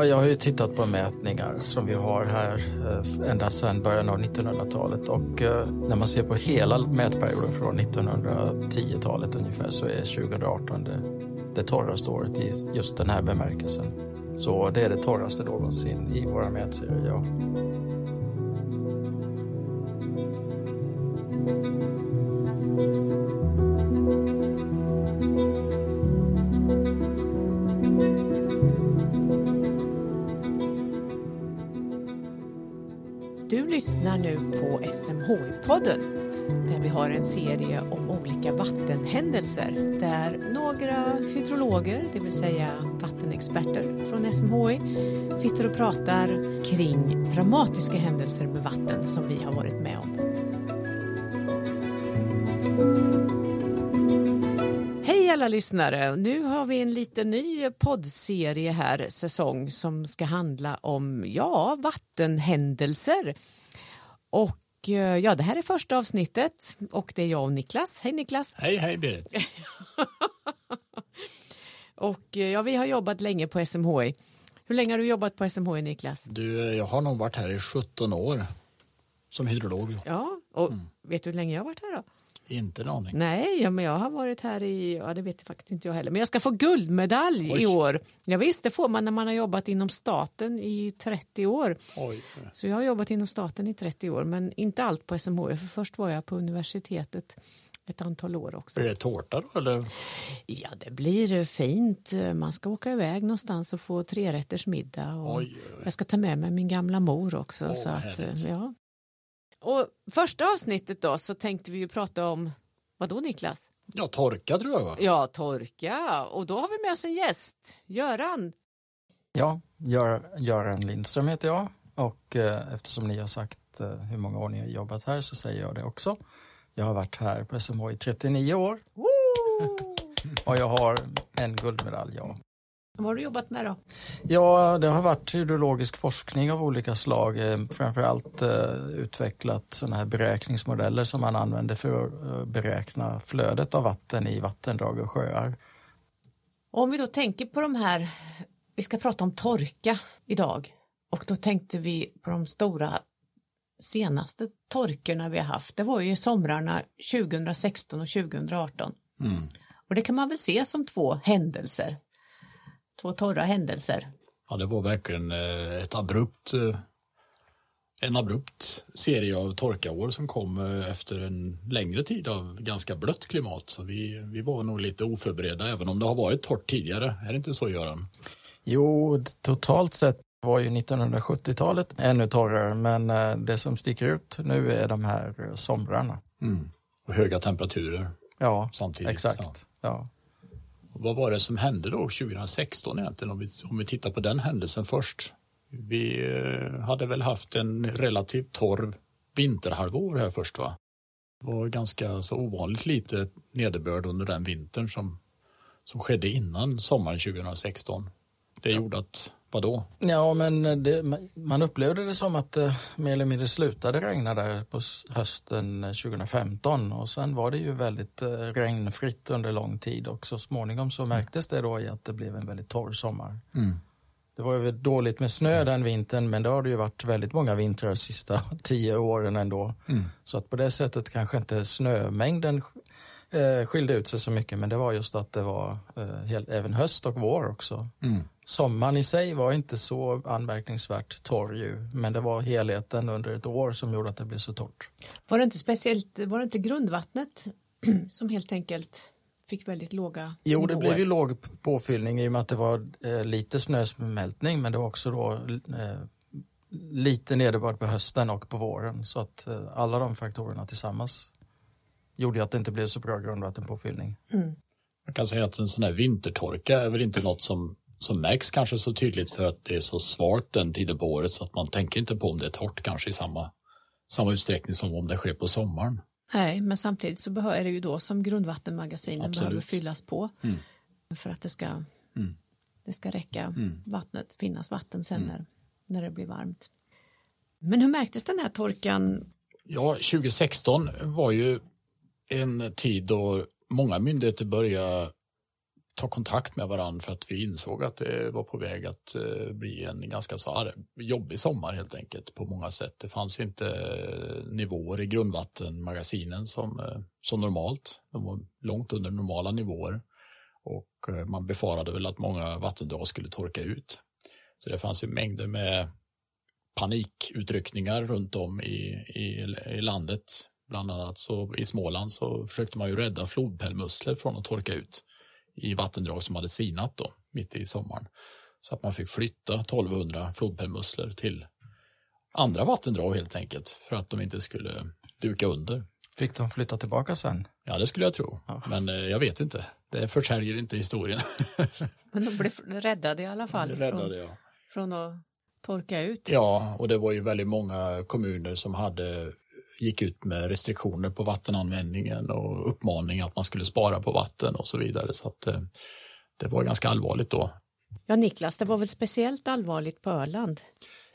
Ja, jag har ju tittat på mätningar som vi har här eh, ända sedan början av 1900-talet och eh, när man ser på hela mätperioden från 1910-talet ungefär så är 2018 det, det torraste året i just den här bemärkelsen. Så det är det torraste någonsin i våra mätserier, ja. Vattenpodden där vi har en serie om olika vattenhändelser där några hydrologer, det vill säga vattenexperter från SMHI, sitter och pratar kring dramatiska händelser med vatten som vi har varit med om. Hej alla lyssnare! Nu har vi en liten ny poddserie här, säsong, som ska handla om ja, vattenhändelser. Och eh, ja, det här är första avsnittet och det är jag och Niklas. Hej Niklas! Hej, hej Berit! och eh, ja, vi har jobbat länge på SMHI. Hur länge har du jobbat på SMHI Niklas? Du, jag har nog varit här i 17 år som hydrolog. Ja, och vet du hur länge jag har varit här då? Inte en aning. Nej, ja, men jag har varit här i, ja det vet faktiskt inte jag heller, men jag ska få guldmedalj Oj. i år. Ja, visst, det får man när man har jobbat inom staten i 30 år. Oj. Så jag har jobbat inom staten i 30 år, men inte allt på SMHI, för först var jag på universitetet ett antal år också. Är det tårta då eller? Ja, det blir fint. Man ska åka iväg någonstans och få trerätters middag. Och Oj, oj. Jag ska ta med mig min gamla mor också. Åh, så att, härligt. ja. Och första avsnittet då så tänkte vi ju prata om, vad då Niklas? Ja, torka tror jag va? Ja, torka. Och då har vi med oss en gäst, Göran. Ja, Gör, Göran Lindström heter jag och eh, eftersom ni har sagt eh, hur många år ni har jobbat här så säger jag det också. Jag har varit här på SMH i 39 år och jag har en guldmedalj, ja. Vad har du jobbat med då? Ja, det har varit hydrologisk forskning av olika slag. eh, Framförallt eh, utvecklat sådana här beräkningsmodeller som man använder för att eh, beräkna flödet av vatten i vattendrag och sjöar. Om vi då tänker på de här, vi ska prata om torka idag. Och då tänkte vi på de stora senaste torkorna vi har haft. Det var ju somrarna 2016 och 2018. Mm. Och det kan man väl se som två händelser. Två torra händelser. Ja, det var verkligen eh, ett abrupt eh, en abrupt serie av torkaår som kom eh, efter en längre tid av ganska blött klimat. Så vi, vi var nog lite oförberedda även om det har varit torrt tidigare. Är det inte så Göran? Jo, totalt sett var ju 1970-talet ännu torrare men det som sticker ut nu är de här somrarna. Mm. Och höga temperaturer Ja, samtidigt. exakt. Ja. Vad var det som hände då 2016 egentligen om vi, om vi tittar på den händelsen först? Vi eh, hade väl haft en relativt torr vinterhalvår här först va? Det var ganska så ovanligt lite nederbörd under den vintern som, som skedde innan sommaren 2016. Det gjorde att, vadå? Ja, men det, man- upplevde det som att det mer eller mindre slutade regna där på hösten 2015 och sen var det ju väldigt eh, regnfritt under lång tid och så småningom så märktes det då i att det blev en väldigt torr sommar. Det var ju dåligt med snö den vintern men det har det ju varit väldigt många vintrar de sista tio åren ändå. Så att på det sättet kanske inte snömängden eh, skilde ut sig så mycket men det var just att det var eh, helt, även höst och vår också. Sommaren i sig var inte så anmärkningsvärt torr ju, men det var helheten under ett år som gjorde att det blev så torrt. Var det inte speciellt, var det inte grundvattnet som helt enkelt fick väldigt låga Jo, det nivåer? blev ju låg påfyllning i och med att det var eh, lite snösmältning, men det var också då eh, lite nederbörd på hösten och på våren. Så att eh, alla de faktorerna tillsammans gjorde att det inte blev så bra grundvattenpåfyllning. Man kan säga att en sån här vintertorka är väl inte något som, som märks kanske så tydligt för att det är så svalt den tiden på året så att man tänker inte på om det är torrt kanske i samma, samma utsträckning som om det sker på sommaren. Nej, men samtidigt så är det ju då som grundvattenmagasinen Absolut. behöver fyllas på Mm. för att det ska, det ska räcka Mm. vattnet, finnas vatten sen när, när det blir varmt. Men hur märktes den här torkan? Ja, 2016 var ju en tid då många myndigheter började ta kontakt med varandra för att vi insåg att det var på väg att eh, bli en ganska så jobbig sommar helt enkelt på många sätt. Det fanns inte eh, nivåer i grundvattenmagasinen som, eh, som normalt. De var långt under normala nivåer och man befarade väl att många vattendrag skulle torka ut. Så det fanns ju mängder med panikutryckningar runt om i, i, i landet. Bland annat så i Småland så försökte man ju rädda flodpärlmusslor från att torka ut i vattendrag som hade sinat då, mitt i sommaren. Så att man fick flytta 1200 flodpärlmusslor till andra vattendrag helt enkelt för att de inte skulle duka under. Fick de flytta tillbaka sen? Ja, det skulle jag tro. Ja. Men eh, jag vet inte. Det förtäljer inte historien. Men de blev räddade i alla fall räddade, från, ja. från att torka ut? Ja, och det var ju väldigt många kommuner som hade gick ut med restriktioner på vattenanvändningen och uppmaning att man skulle spara på vatten och så vidare. Så att, eh, det var ganska allvarligt då. Ja, Niklas, det var väl speciellt allvarligt på Öland?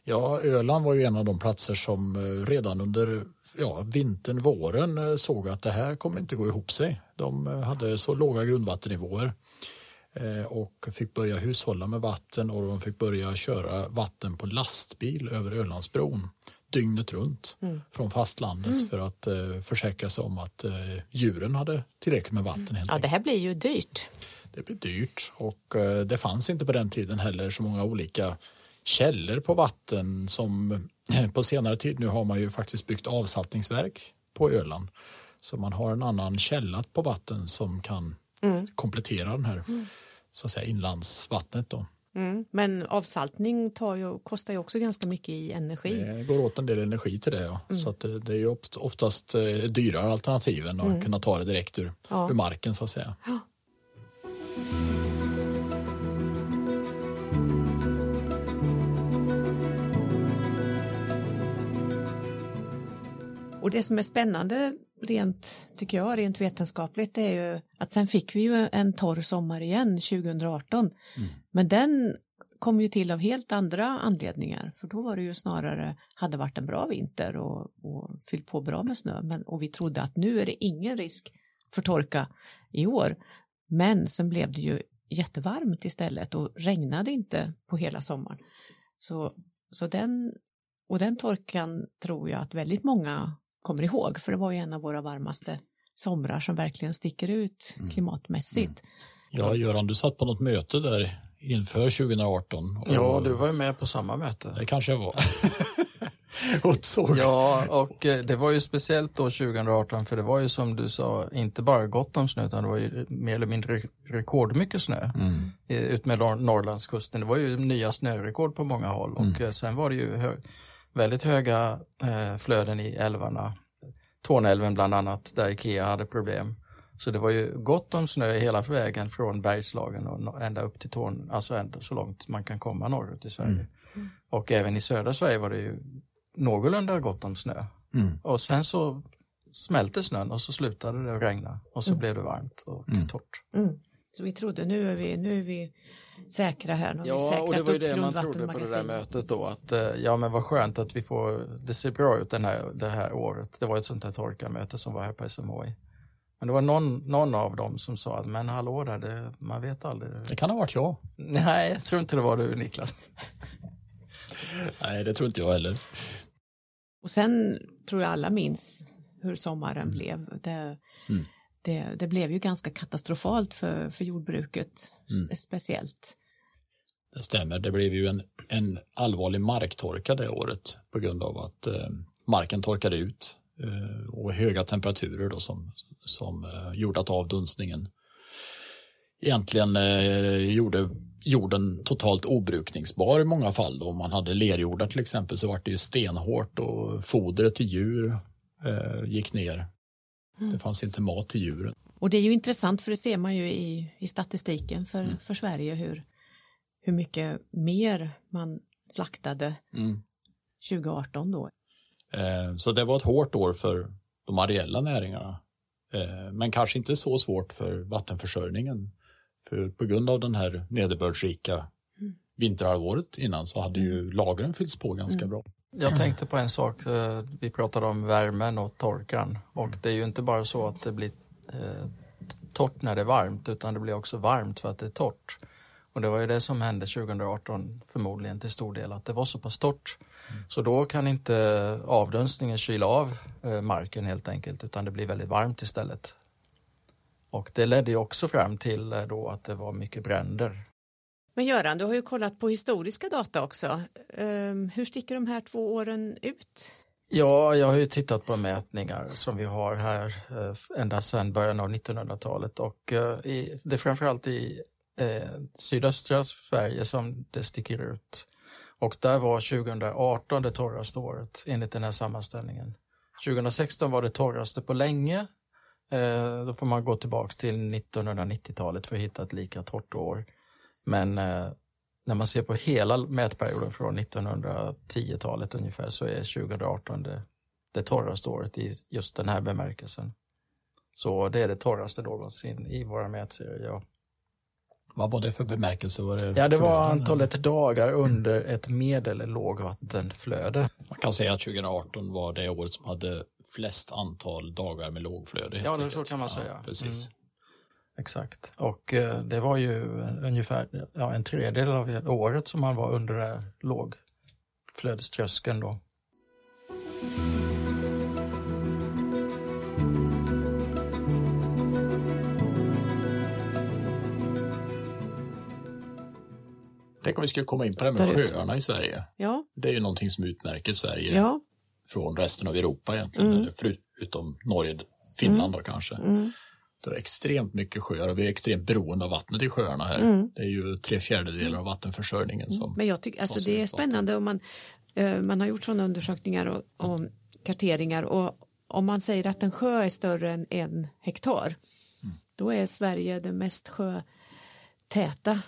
Ja, Öland var ju en av de platser som eh, redan under ja, vintern, våren eh, såg att det här kommer inte gå ihop sig. De hade så låga grundvattennivåer och fick börja hushålla med vatten och de fick börja köra vatten på lastbil över Ölandsbron dygnet runt mm. från fastlandet mm. för att eh, försäkra sig om att eh, djuren hade tillräckligt med vatten. Mm. Ja, det här blir ju dyrt. Det blir dyrt och eh, det fanns inte på den tiden heller så många olika källor på vatten som på senare tid nu har man ju faktiskt byggt avsaltningsverk på Öland. Så man har en annan källa på vatten som kan mm. komplettera den här mm. så att säga, inlandsvattnet. Då. Mm. Men avsaltning tar ju, kostar ju också ganska mycket i energi. Det går åt en del energi till det. Ja. Mm. Så det, är ju oftast eh, dyrare alternativ än att mm. kunna ta det direkt ur, ja. ur marken så att säga. Ja. Och det som är spännande rent, tycker jag, rent vetenskapligt är ju att sen fick vi ju en torr sommar igen 2018. Mm. Men den kom ju till av helt andra anledningar, för då var det ju snarare, hade varit en bra vinter och, och fyllt på bra med snö, men, och vi trodde att nu är det ingen risk för torka i år. Men sen blev det ju jättevarmt istället och regnade inte på hela sommaren. Så, så den, och den torkan tror jag att väldigt många kommer ihåg, för det var ju en av våra varmaste somrar som verkligen sticker ut mm. klimatmässigt. Mm. Ja, Göran, du satt på något möte där inför 2018. Och... Ja, du var ju med på samma möte. Det kanske jag var. och såg. Ja, och eh, det var ju speciellt då 2018 för det var ju som du sa inte bara gott om snö utan det var ju mer eller mindre rekordmycket snö mm. ut med Norrlandskusten. Det var ju nya snörekord på många håll och mm. Eh, sen var det ju hö väldigt höga eh, flöden i älvarna. Tornälven bland annat, där Ikea hade problem. Så det var ju gott om snö hela vägen från Bergslagen och ända upp till Torn, alltså ända så långt man kan komma norrut i Sverige. Mm. Och även i södra Sverige var det ju någorlunda gott om snö. Mm. Och sen så smälte snön och så slutade det regna och så mm. blev det varmt och mm. torrt. Mm. Så vi trodde nu är vi, nu är vi säkra här. Nu ja, och det var ju det man trodde på det där mötet då att eh, ja men vad skönt att vi får, det ser bra ut den här, det här året. Det var ett sånt här torkarmöte som var här på SMHI. Men det var någon, någon av dem som sa att men hallå där, det, man vet aldrig. Det kan ha varit jag. Nej, jag tror inte det var du Niklas. Nej, det tror inte jag heller. Och sen tror jag alla minns hur sommaren mm. blev. Det, mm det, det blev ju ganska katastrofalt för, för jordbruket mm. speciellt. Det stämmer, det blev ju en, en allvarlig marktorka det året på grund av att eh, marken torkade ut eh, och höga temperaturer då som, som eh, gjorde att avdunstningen egentligen eh, gjorde jorden totalt obrukningsbar i många fall. Om man hade lerjordar till exempel så var det ju stenhårt och fodret till djur eh, gick ner Mm. Det fanns inte mat till djuren. Och det är ju intressant för det ser man ju i, i statistiken för, mm. för Sverige hur, hur mycket mer man slaktade mm. 2018 då. Så det var ett hårt år för de areella näringarna. Eh, men kanske inte så svårt för vattenförsörjningen. För på grund av den här nederbördsrika mm. vinterhalvåret innan så hade ju mm. lagren fyllts på ganska mm. bra. Jag tänkte på en sak, eh, vi pratade om värmen och torkan och det är ju inte bara så att det blir eh, torrt när det är varmt utan det blir också varmt för att det är torrt. Och det var ju det som hände 2018 förmodligen till stor del, att det var så pass torrt. Mm. Så då kan inte avdunstningen kyla av eh, marken helt enkelt utan det blir väldigt varmt istället. Och det ledde ju också fram till eh, då att det var mycket bränder. Men Göran, du har ju kollat på historiska data också. Ehm, hur sticker de här två åren ut? Ja, jag har ju tittat på mätningar som vi har här eh, ända sedan början av 1900-talet och det är framförallt i eh, sydöstra Sverige som det sticker ut. Och där var 2018 det torraste året enligt den här sammanställningen. 2016 var det torraste på länge. Eh, då får man gå tillbaka till 1990-talet för att hitta ett lika torrt år. Men eh, när man ser på hela mätperioden från 1910-talet ungefär så är 2018 det, det torraste året i just den här bemärkelsen. Så det är det torraste någonsin i våra mätserier. Ja. Vad var det för bemärkelse? Var det ja, det var antalet dagar under ett medel lågvattenflöde. Man kan säga att 2018 var det året som hade flest antal dagar med lågflöde. Ja, det, så kan man säga. Ja, precis. Mm. Exakt, och eh, det var ju ungefär ja, en tredjedel av året som man var under lågflödeströskeln då. Tänk om vi skulle komma in på det med sjöarna i Sverige. Ja. Det är ju någonting som utmärker Sverige ja. från resten av Europa egentligen, mm. förutom Norge, Finland mm. då kanske. Mm. Det är extremt mycket sjöar och vi är extremt beroende av vattnet i sjöarna här. Mm. Det är ju tre fjärdedelar av vattenförsörjningen som Men jag tycker alltså det är spännande om man, uh, man har gjort sådana undersökningar och, och karteringar och om man säger att en sjö är större än en hektar mm. då är Sverige det mest sjötäta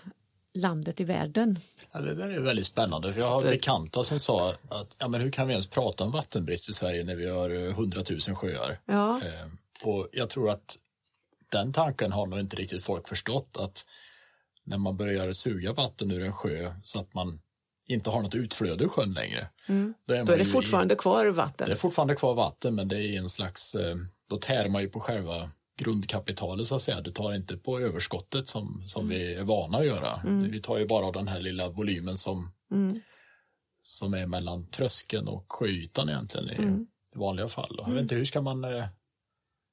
landet i världen. Ja, det där är väldigt spännande. För jag har bekanta som sa att ja, men hur kan vi ens prata om vattenbrist i Sverige när vi har hundratusen sjöar? Ja. Eh, och jag tror att den tanken har nog inte riktigt folk förstått att när man börjar suga vatten ur en sjö så att man inte har något utflöde i sjön längre. Mm. Då är, då är det fortfarande i, kvar vatten. Det är fortfarande kvar vatten men det är en slags, eh, då tär man ju på själva grundkapitalet så att säga. Du tar inte på överskottet som, som mm. vi är vana att göra. Mm. Vi tar ju bara den här lilla volymen som, mm. som är mellan tröskeln och sjöytan egentligen i, mm. i vanliga fall. Jag vet mm. inte, hur ska man eh,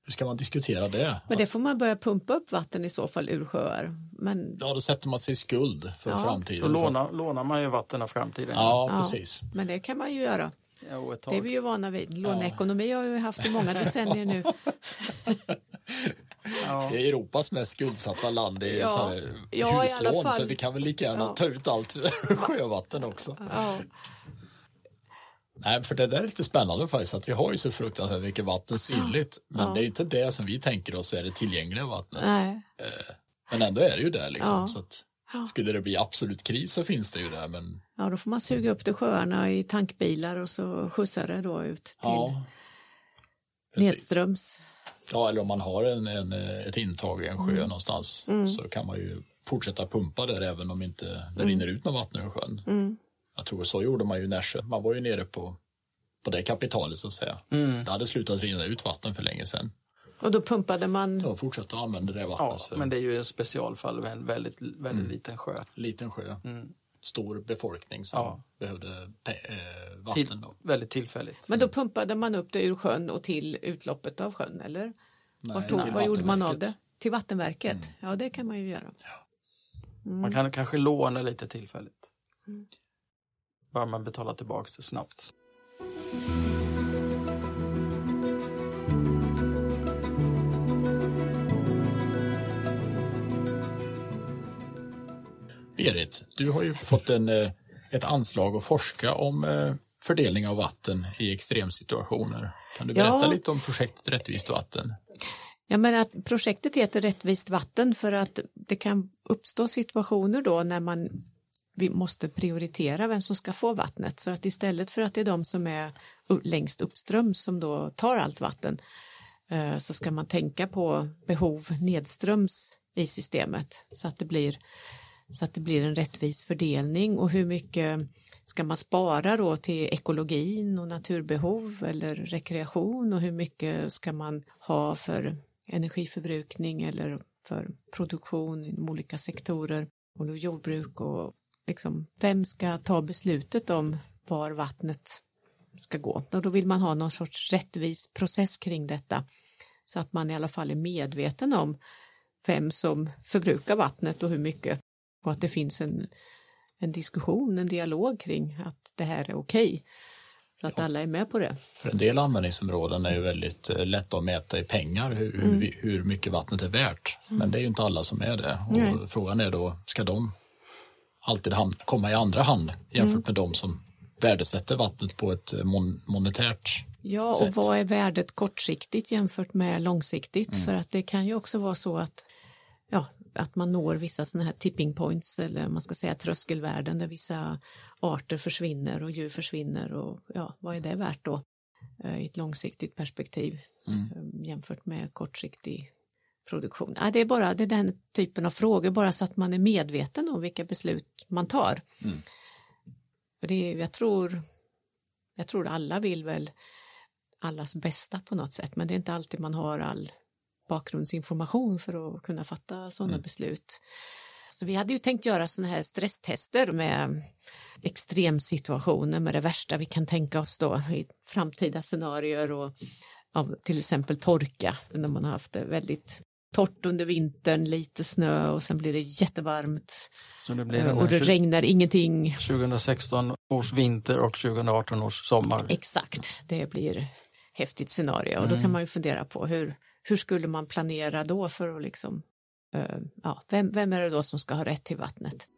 hur ska man diskutera det? Men det får man börja pumpa upp vatten i så fall ur sjöar. Men... Ja, då sätter man sig i skuld för ja. framtiden. Då lånar, lånar man ju vatten av framtiden. Ja, ja, precis. Men det kan man ju göra. Ja, det är vi ju vana vid. Låneekonomi har vi haft i många decennier nu. Ja. Det är Europas mest skuldsatta land i ja. så ja, huslån så vi kan väl lika gärna ja. ta ut allt sjövatten också. Ja. Nej, för det där är lite spännande faktiskt att vi har ju så fruktansvärt mycket vatten synligt men det är inte det som vi tänker oss är det tillgängliga vattnet. Nej. Eh, men ändå är det ju det liksom. Så att, skulle det bli absolut kris så finns det ju där men Ja, då får man suga upp det sjöarna i tankbilar och så skjutsa det då ut till nedströms. Ja, eller om man har en, en, ett intag i en sjö mm. någonstans mm. så kan man ju fortsätta pumpa där även om inte det mm. rinner ut något vatten ur sjön. Mm. Jag tror så gjorde man ju i Nässjö. Man var ju nere på, på det kapitalet så att säga. Mm. Det hade slutat rinna ut vatten för länge sedan. Och då pumpade man? Då fortsatte använda det vattnet. Ja, men det är ju ett specialfall med en väldigt, väldigt mm. liten sjö. Liten sjö. Stor befolkning som ja. behövde äh, vatten. Till. Väldigt tillfälligt. Men då pumpade man upp det ur sjön och till utloppet av sjön eller? Nej, tog, vad gjorde man av det? Till vattenverket? Mm. Ja, det kan man ju göra. Ja. Mm. Man kan kanske låna lite tillfälligt. Mm. Bara man betalar tillbaka det snabbt. Berit, du har ju fått en, eh, ett anslag att forska om eh, fördelning av vatten i extremsituationer. Kan du berätta ja. lite om projektet Rättvist vatten? Ja, men att projektet heter Rättvist vatten för att det kan uppstå situationer då när man vi måste prioritera vem som ska få vattnet så att istället för att det är de som är längst uppströms som då tar allt vatten eh, så ska man tänka på behov nedströms i systemet så att det blir så att det blir en rättvis fördelning. Och hur mycket ska man spara då till ekologin och naturbehov eller rekreation? Och hur mycket ska man ha för energiförbrukning eller för produktion inom olika sektorer? Och jordbruk och liksom vem ska ta beslutet om var vattnet ska gå. Och då vill man ha någon sorts rättvis process kring detta så att man i alla fall är medveten om vem som förbrukar vattnet och hur mycket och att det finns en, en diskussion, en dialog kring att det här är okej. Okay, så att alla är med på det. För en del användningsområden är ju väldigt eh, lätta att mäta i pengar hur, mm. hur mycket vattnet är värt. Mm. Men det är ju inte alla som är det. Och frågan är då, ska de alltid komma i andra hand jämfört mm. med de som värdesätter vattnet på ett eh, mon monetärt Ja, sätt. och vad är värdet kortsiktigt jämfört med långsiktigt? Mm. För att det kan ju också vara så att, ja, att man når vissa sådana här tipping points eller man ska säga tröskelvärden där vissa arter försvinner och djur försvinner och ja, vad är det värt då eh, i ett långsiktigt perspektiv mm. Eh, jämfört med kortsiktig produktion? Ja, det är bara det är den typen av frågor bara så att man är medveten om vilka beslut man tar. Mm. det, jag, tror, jag tror alla vill väl allas bästa på något sätt men det är inte alltid man har all bakgrundsinformation för att kunna fatta sådana mm. beslut. Så vi hade ju tänkt göra sådana här stresstester med extremsituationer med det värsta vi kan tänka oss då i framtida scenarier och av till exempel torka när man har haft det väldigt torrt under vintern, lite snö och sen blir det jättevarmt. Så det blir och det regnar ingenting. 2016 års vinter och 2018 års sommar. Exakt, det blir häftigt scenario och då kan mm. man ju fundera på hur, hur skulle man planera då för att liksom, uh, ja, vem, vem är det då som ska ha rätt till vattnet?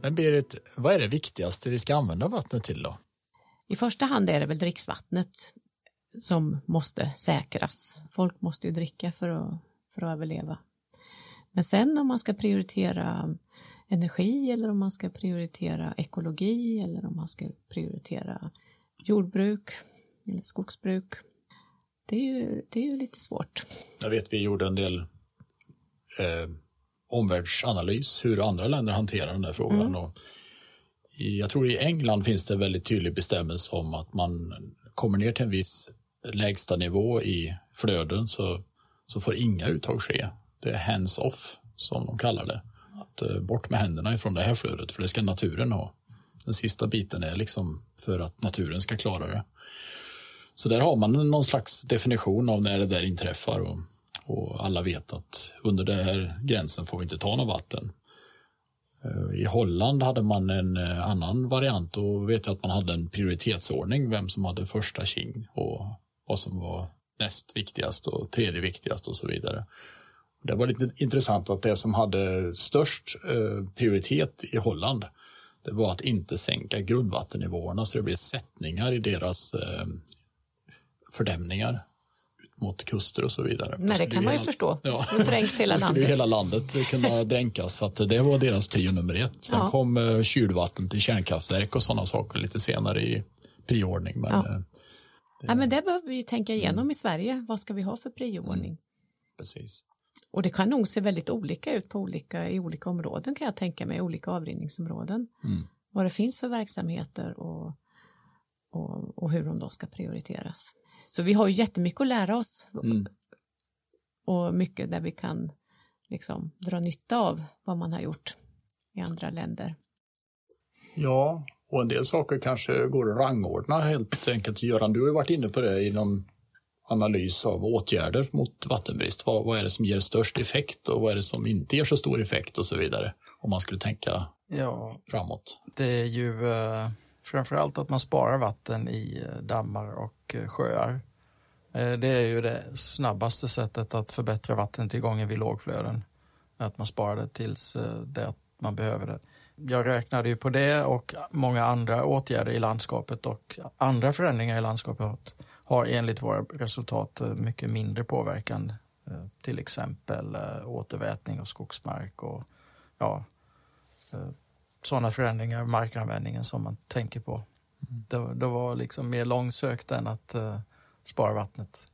Men Berit, vad är det viktigaste vi ska använda vattnet till då? I första hand är det väl dricksvattnet som måste säkras. Folk måste ju dricka för att, för att överleva. Men sen om man ska prioritera energi eller om man ska prioritera ekologi eller om man ska prioritera jordbruk eller skogsbruk. Det är ju, det är ju lite svårt. Jag vet vi gjorde en del eh, omvärldsanalys hur andra länder hanterar den här frågan. Mm. Och i, jag tror i England finns det väldigt tydlig bestämmelse om att man kommer ner till en viss lägsta nivå i flöden så, så får inga uttag ske. Det är hands-off som de kallar det. Att eh, bort med händerna ifrån det här flödet för det ska naturen ha. Den sista biten är liksom för att naturen ska klara det. Så där har man någon slags definition av när det där inträffar och, och alla vet att under den här gränsen får vi inte ta något vatten. Eh, I Holland hade man en eh, annan variant och vet att man hade en prioritetsordning, vem som hade första king och vad som var näst viktigast och tredje viktigast och så vidare. Det var lite intressant att det som hade störst eh, prioritet i Holland det var att inte sänka grundvattennivåerna så det blev sättningar i deras eh, fördämningar mot kuster och så vidare. Nej, det kan man ju hela, förstå. Ja, nu dränks hela landet. skulle hela landet kunna dränkas, så att det var deras prio nummer ett. Sen ja. kom eh, kylvatten till kärnkraftverk och sådana saker lite senare i prioordning. Men, ja. det, ja, men det behöver vi tänka igenom mm. i Sverige. Vad ska vi ha för prioordning? Mm. Precis. Och det kan nog se väldigt olika ut på olika, i olika områden kan jag tänka mig, olika avrinningsområden. Mm. Vad det finns för verksamheter och, och, och, hur de då ska prioriteras. Så vi har ju jättemycket att lära oss mm. och mycket där vi kan liksom dra nytta av vad man har gjort i andra länder. Ja, och en del saker kanske går att rangordna helt enkelt. Göran, du har varit inne på det inom analys av åtgärder mot vattenbrist. Vad, vad, är det som ger störst effekt och vad är det som inte ger så stor effekt och så vidare. Om man skulle tänka ja, framåt. Det är ju eh, framförallt att man sparar vatten i eh, dammar och eh, sjöar. Eh, det är ju det snabbaste sättet att förbättra vattentillgången vid lågflöden. Att man sparar det tills eh, det att man behöver det. Jag räknade ju på det och många andra åtgärder i landskapet och andra förändringar i landskapet har enligt våra resultat eh, mycket mindre påverkan. Eh, till exempel eh, återvätning av skogsmark och ja, sådana förändringar i markanvändningen som man tänker på. Mm. Det, det, var liksom mer långsökt än att uh, spara vattnet.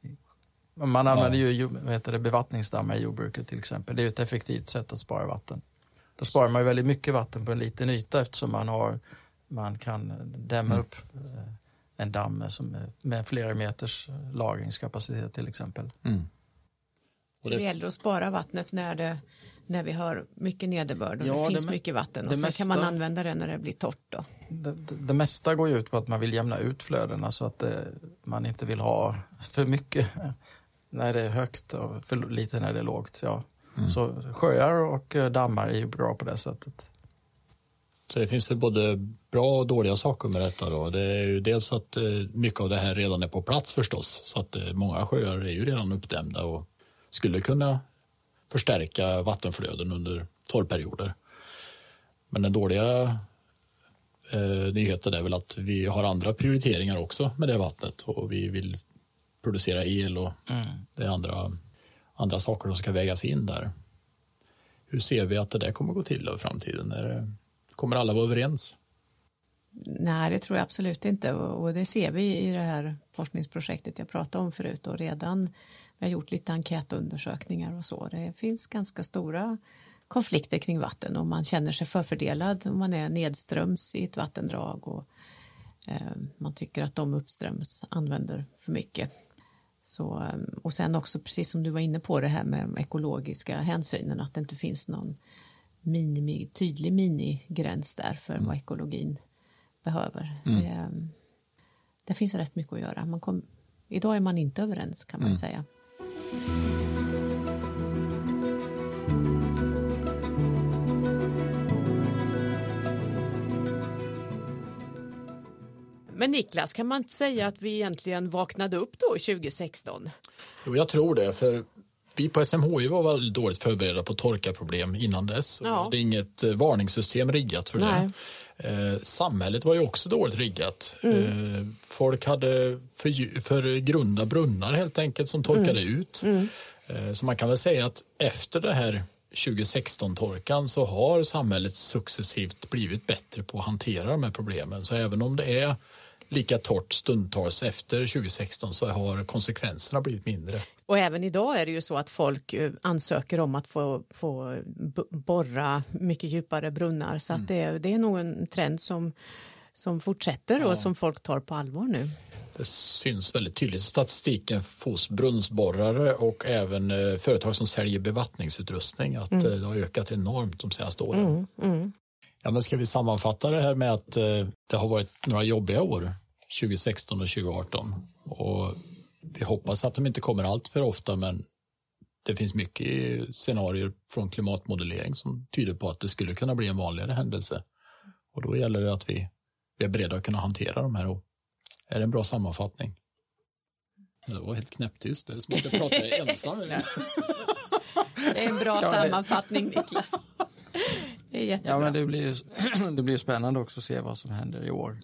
Man använder ja. ju vad heter det, bevattningsdammar i jordbruket till exempel. Det är ett effektivt sätt att spara vatten. Då sparar man väldigt mycket vatten på en liten yta eftersom man, har, man kan dämma upp eh, en damm som är med flera meters lagringskapacitet till exempel. Mm. Så det gäller att spara vattnet när, det, när vi har mycket nederbörd och Ja, det det finns mycket vatten och sen kan man mesta- använda det när det blir torrt då. Det, det, det mesta går ju ut på att man vill jämna ut flödena så att det, man inte vill ha för mycket när det är högt och för lite när det är lågt. Ja. Så sjöar och eh, dammar är ju bra på det sättet. Så det finns ju både bra och dåliga saker med detta. Då. Det är ju dels att eh, mycket av det här redan är på plats förstås. Så att eh, många sjöar är ju redan uppdämda och skulle kunna förstärka vattenflöden under torrperioder. Men den dåliga eh, nyheten är väl att vi har andra prioriteringar också med det vattnet och vi vill producera el och det är andra, andra saker som ska vägas in där. Hur ser vi att det där kommer gå till då i framtiden? Är det, kommer alla vara överens? Nej, det tror jag absolut inte och det ser vi i det här forskningsprojektet jag pratade om förut och redan vi har gjort lite enkätundersökningar och så. Det finns ganska stora konflikter kring vatten och man känner sig förfördelad om man är nedströms i ett vattendrag och eh, man tycker att de uppströms använder för mycket. Så, eh, och sen också precis som du var inne på det här med de ekologiska hänsynen att det inte finns någon minimi, tydlig minigräns där för vad ekologin behöver. Det, det finns rätt mycket att göra. Man kom, idag är man inte överens kan man ju säga. Men Niklas, kan man inte säga att vi egentligen vaknade upp då 2016? Jo, jag tror det. För vi på SMHI var väldigt dåligt förberedda på torkaproblem innan dess. Ja. Det är inget eh, varningssystem riggat för Nej. det. Eh, samhället var ju också dåligt riggat. Mm. Eh, folk hade för, för grunda brunnar helt enkelt som torkade Mm. ut. Eh, så man kan väl säga att efter det här 2016-torkan så har samhället successivt blivit bättre på att hantera de här problemen. Så även om det är lika torrt stundtals efter 2016 så har konsekvenserna blivit mindre. Och även idag är det ju så att folk eh, ansöker om att få, få borra mycket djupare brunnar så att det, det är nog en trend som, som fortsätter och som folk tar på allvar nu. Det syns väldigt tydligt i statistiken hos brunnsborrare och även eh, företag som säljer bevattningsutrustning att Mm. eh, det har ökat enormt de senaste åren. Ja, men ska vi sammanfatta det här med att eh, det har varit några jobbiga år 2016 och 2018 och vi hoppas att de inte kommer allt för ofta men det finns mycket scenarier från klimatmodellering som tyder på att det skulle kunna bli en vanligare händelse. Och då gäller det att vi, vi är beredda att kunna hantera de här. Och är det en bra sammanfattning? Det var helt knäpptyst. Det är som att jag pratar ensam. Det är en bra sammanfattning Niklas. Det är jättebra. Ja, men det blir ju det blir spännande också att se vad som händer i år.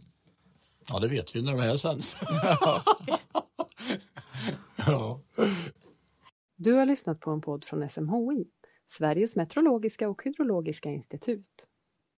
Ja, det vet vi när de här sänds. ja. Du har lyssnat på en podd från SMHI, Sveriges meteorologiska och hydrologiska institut.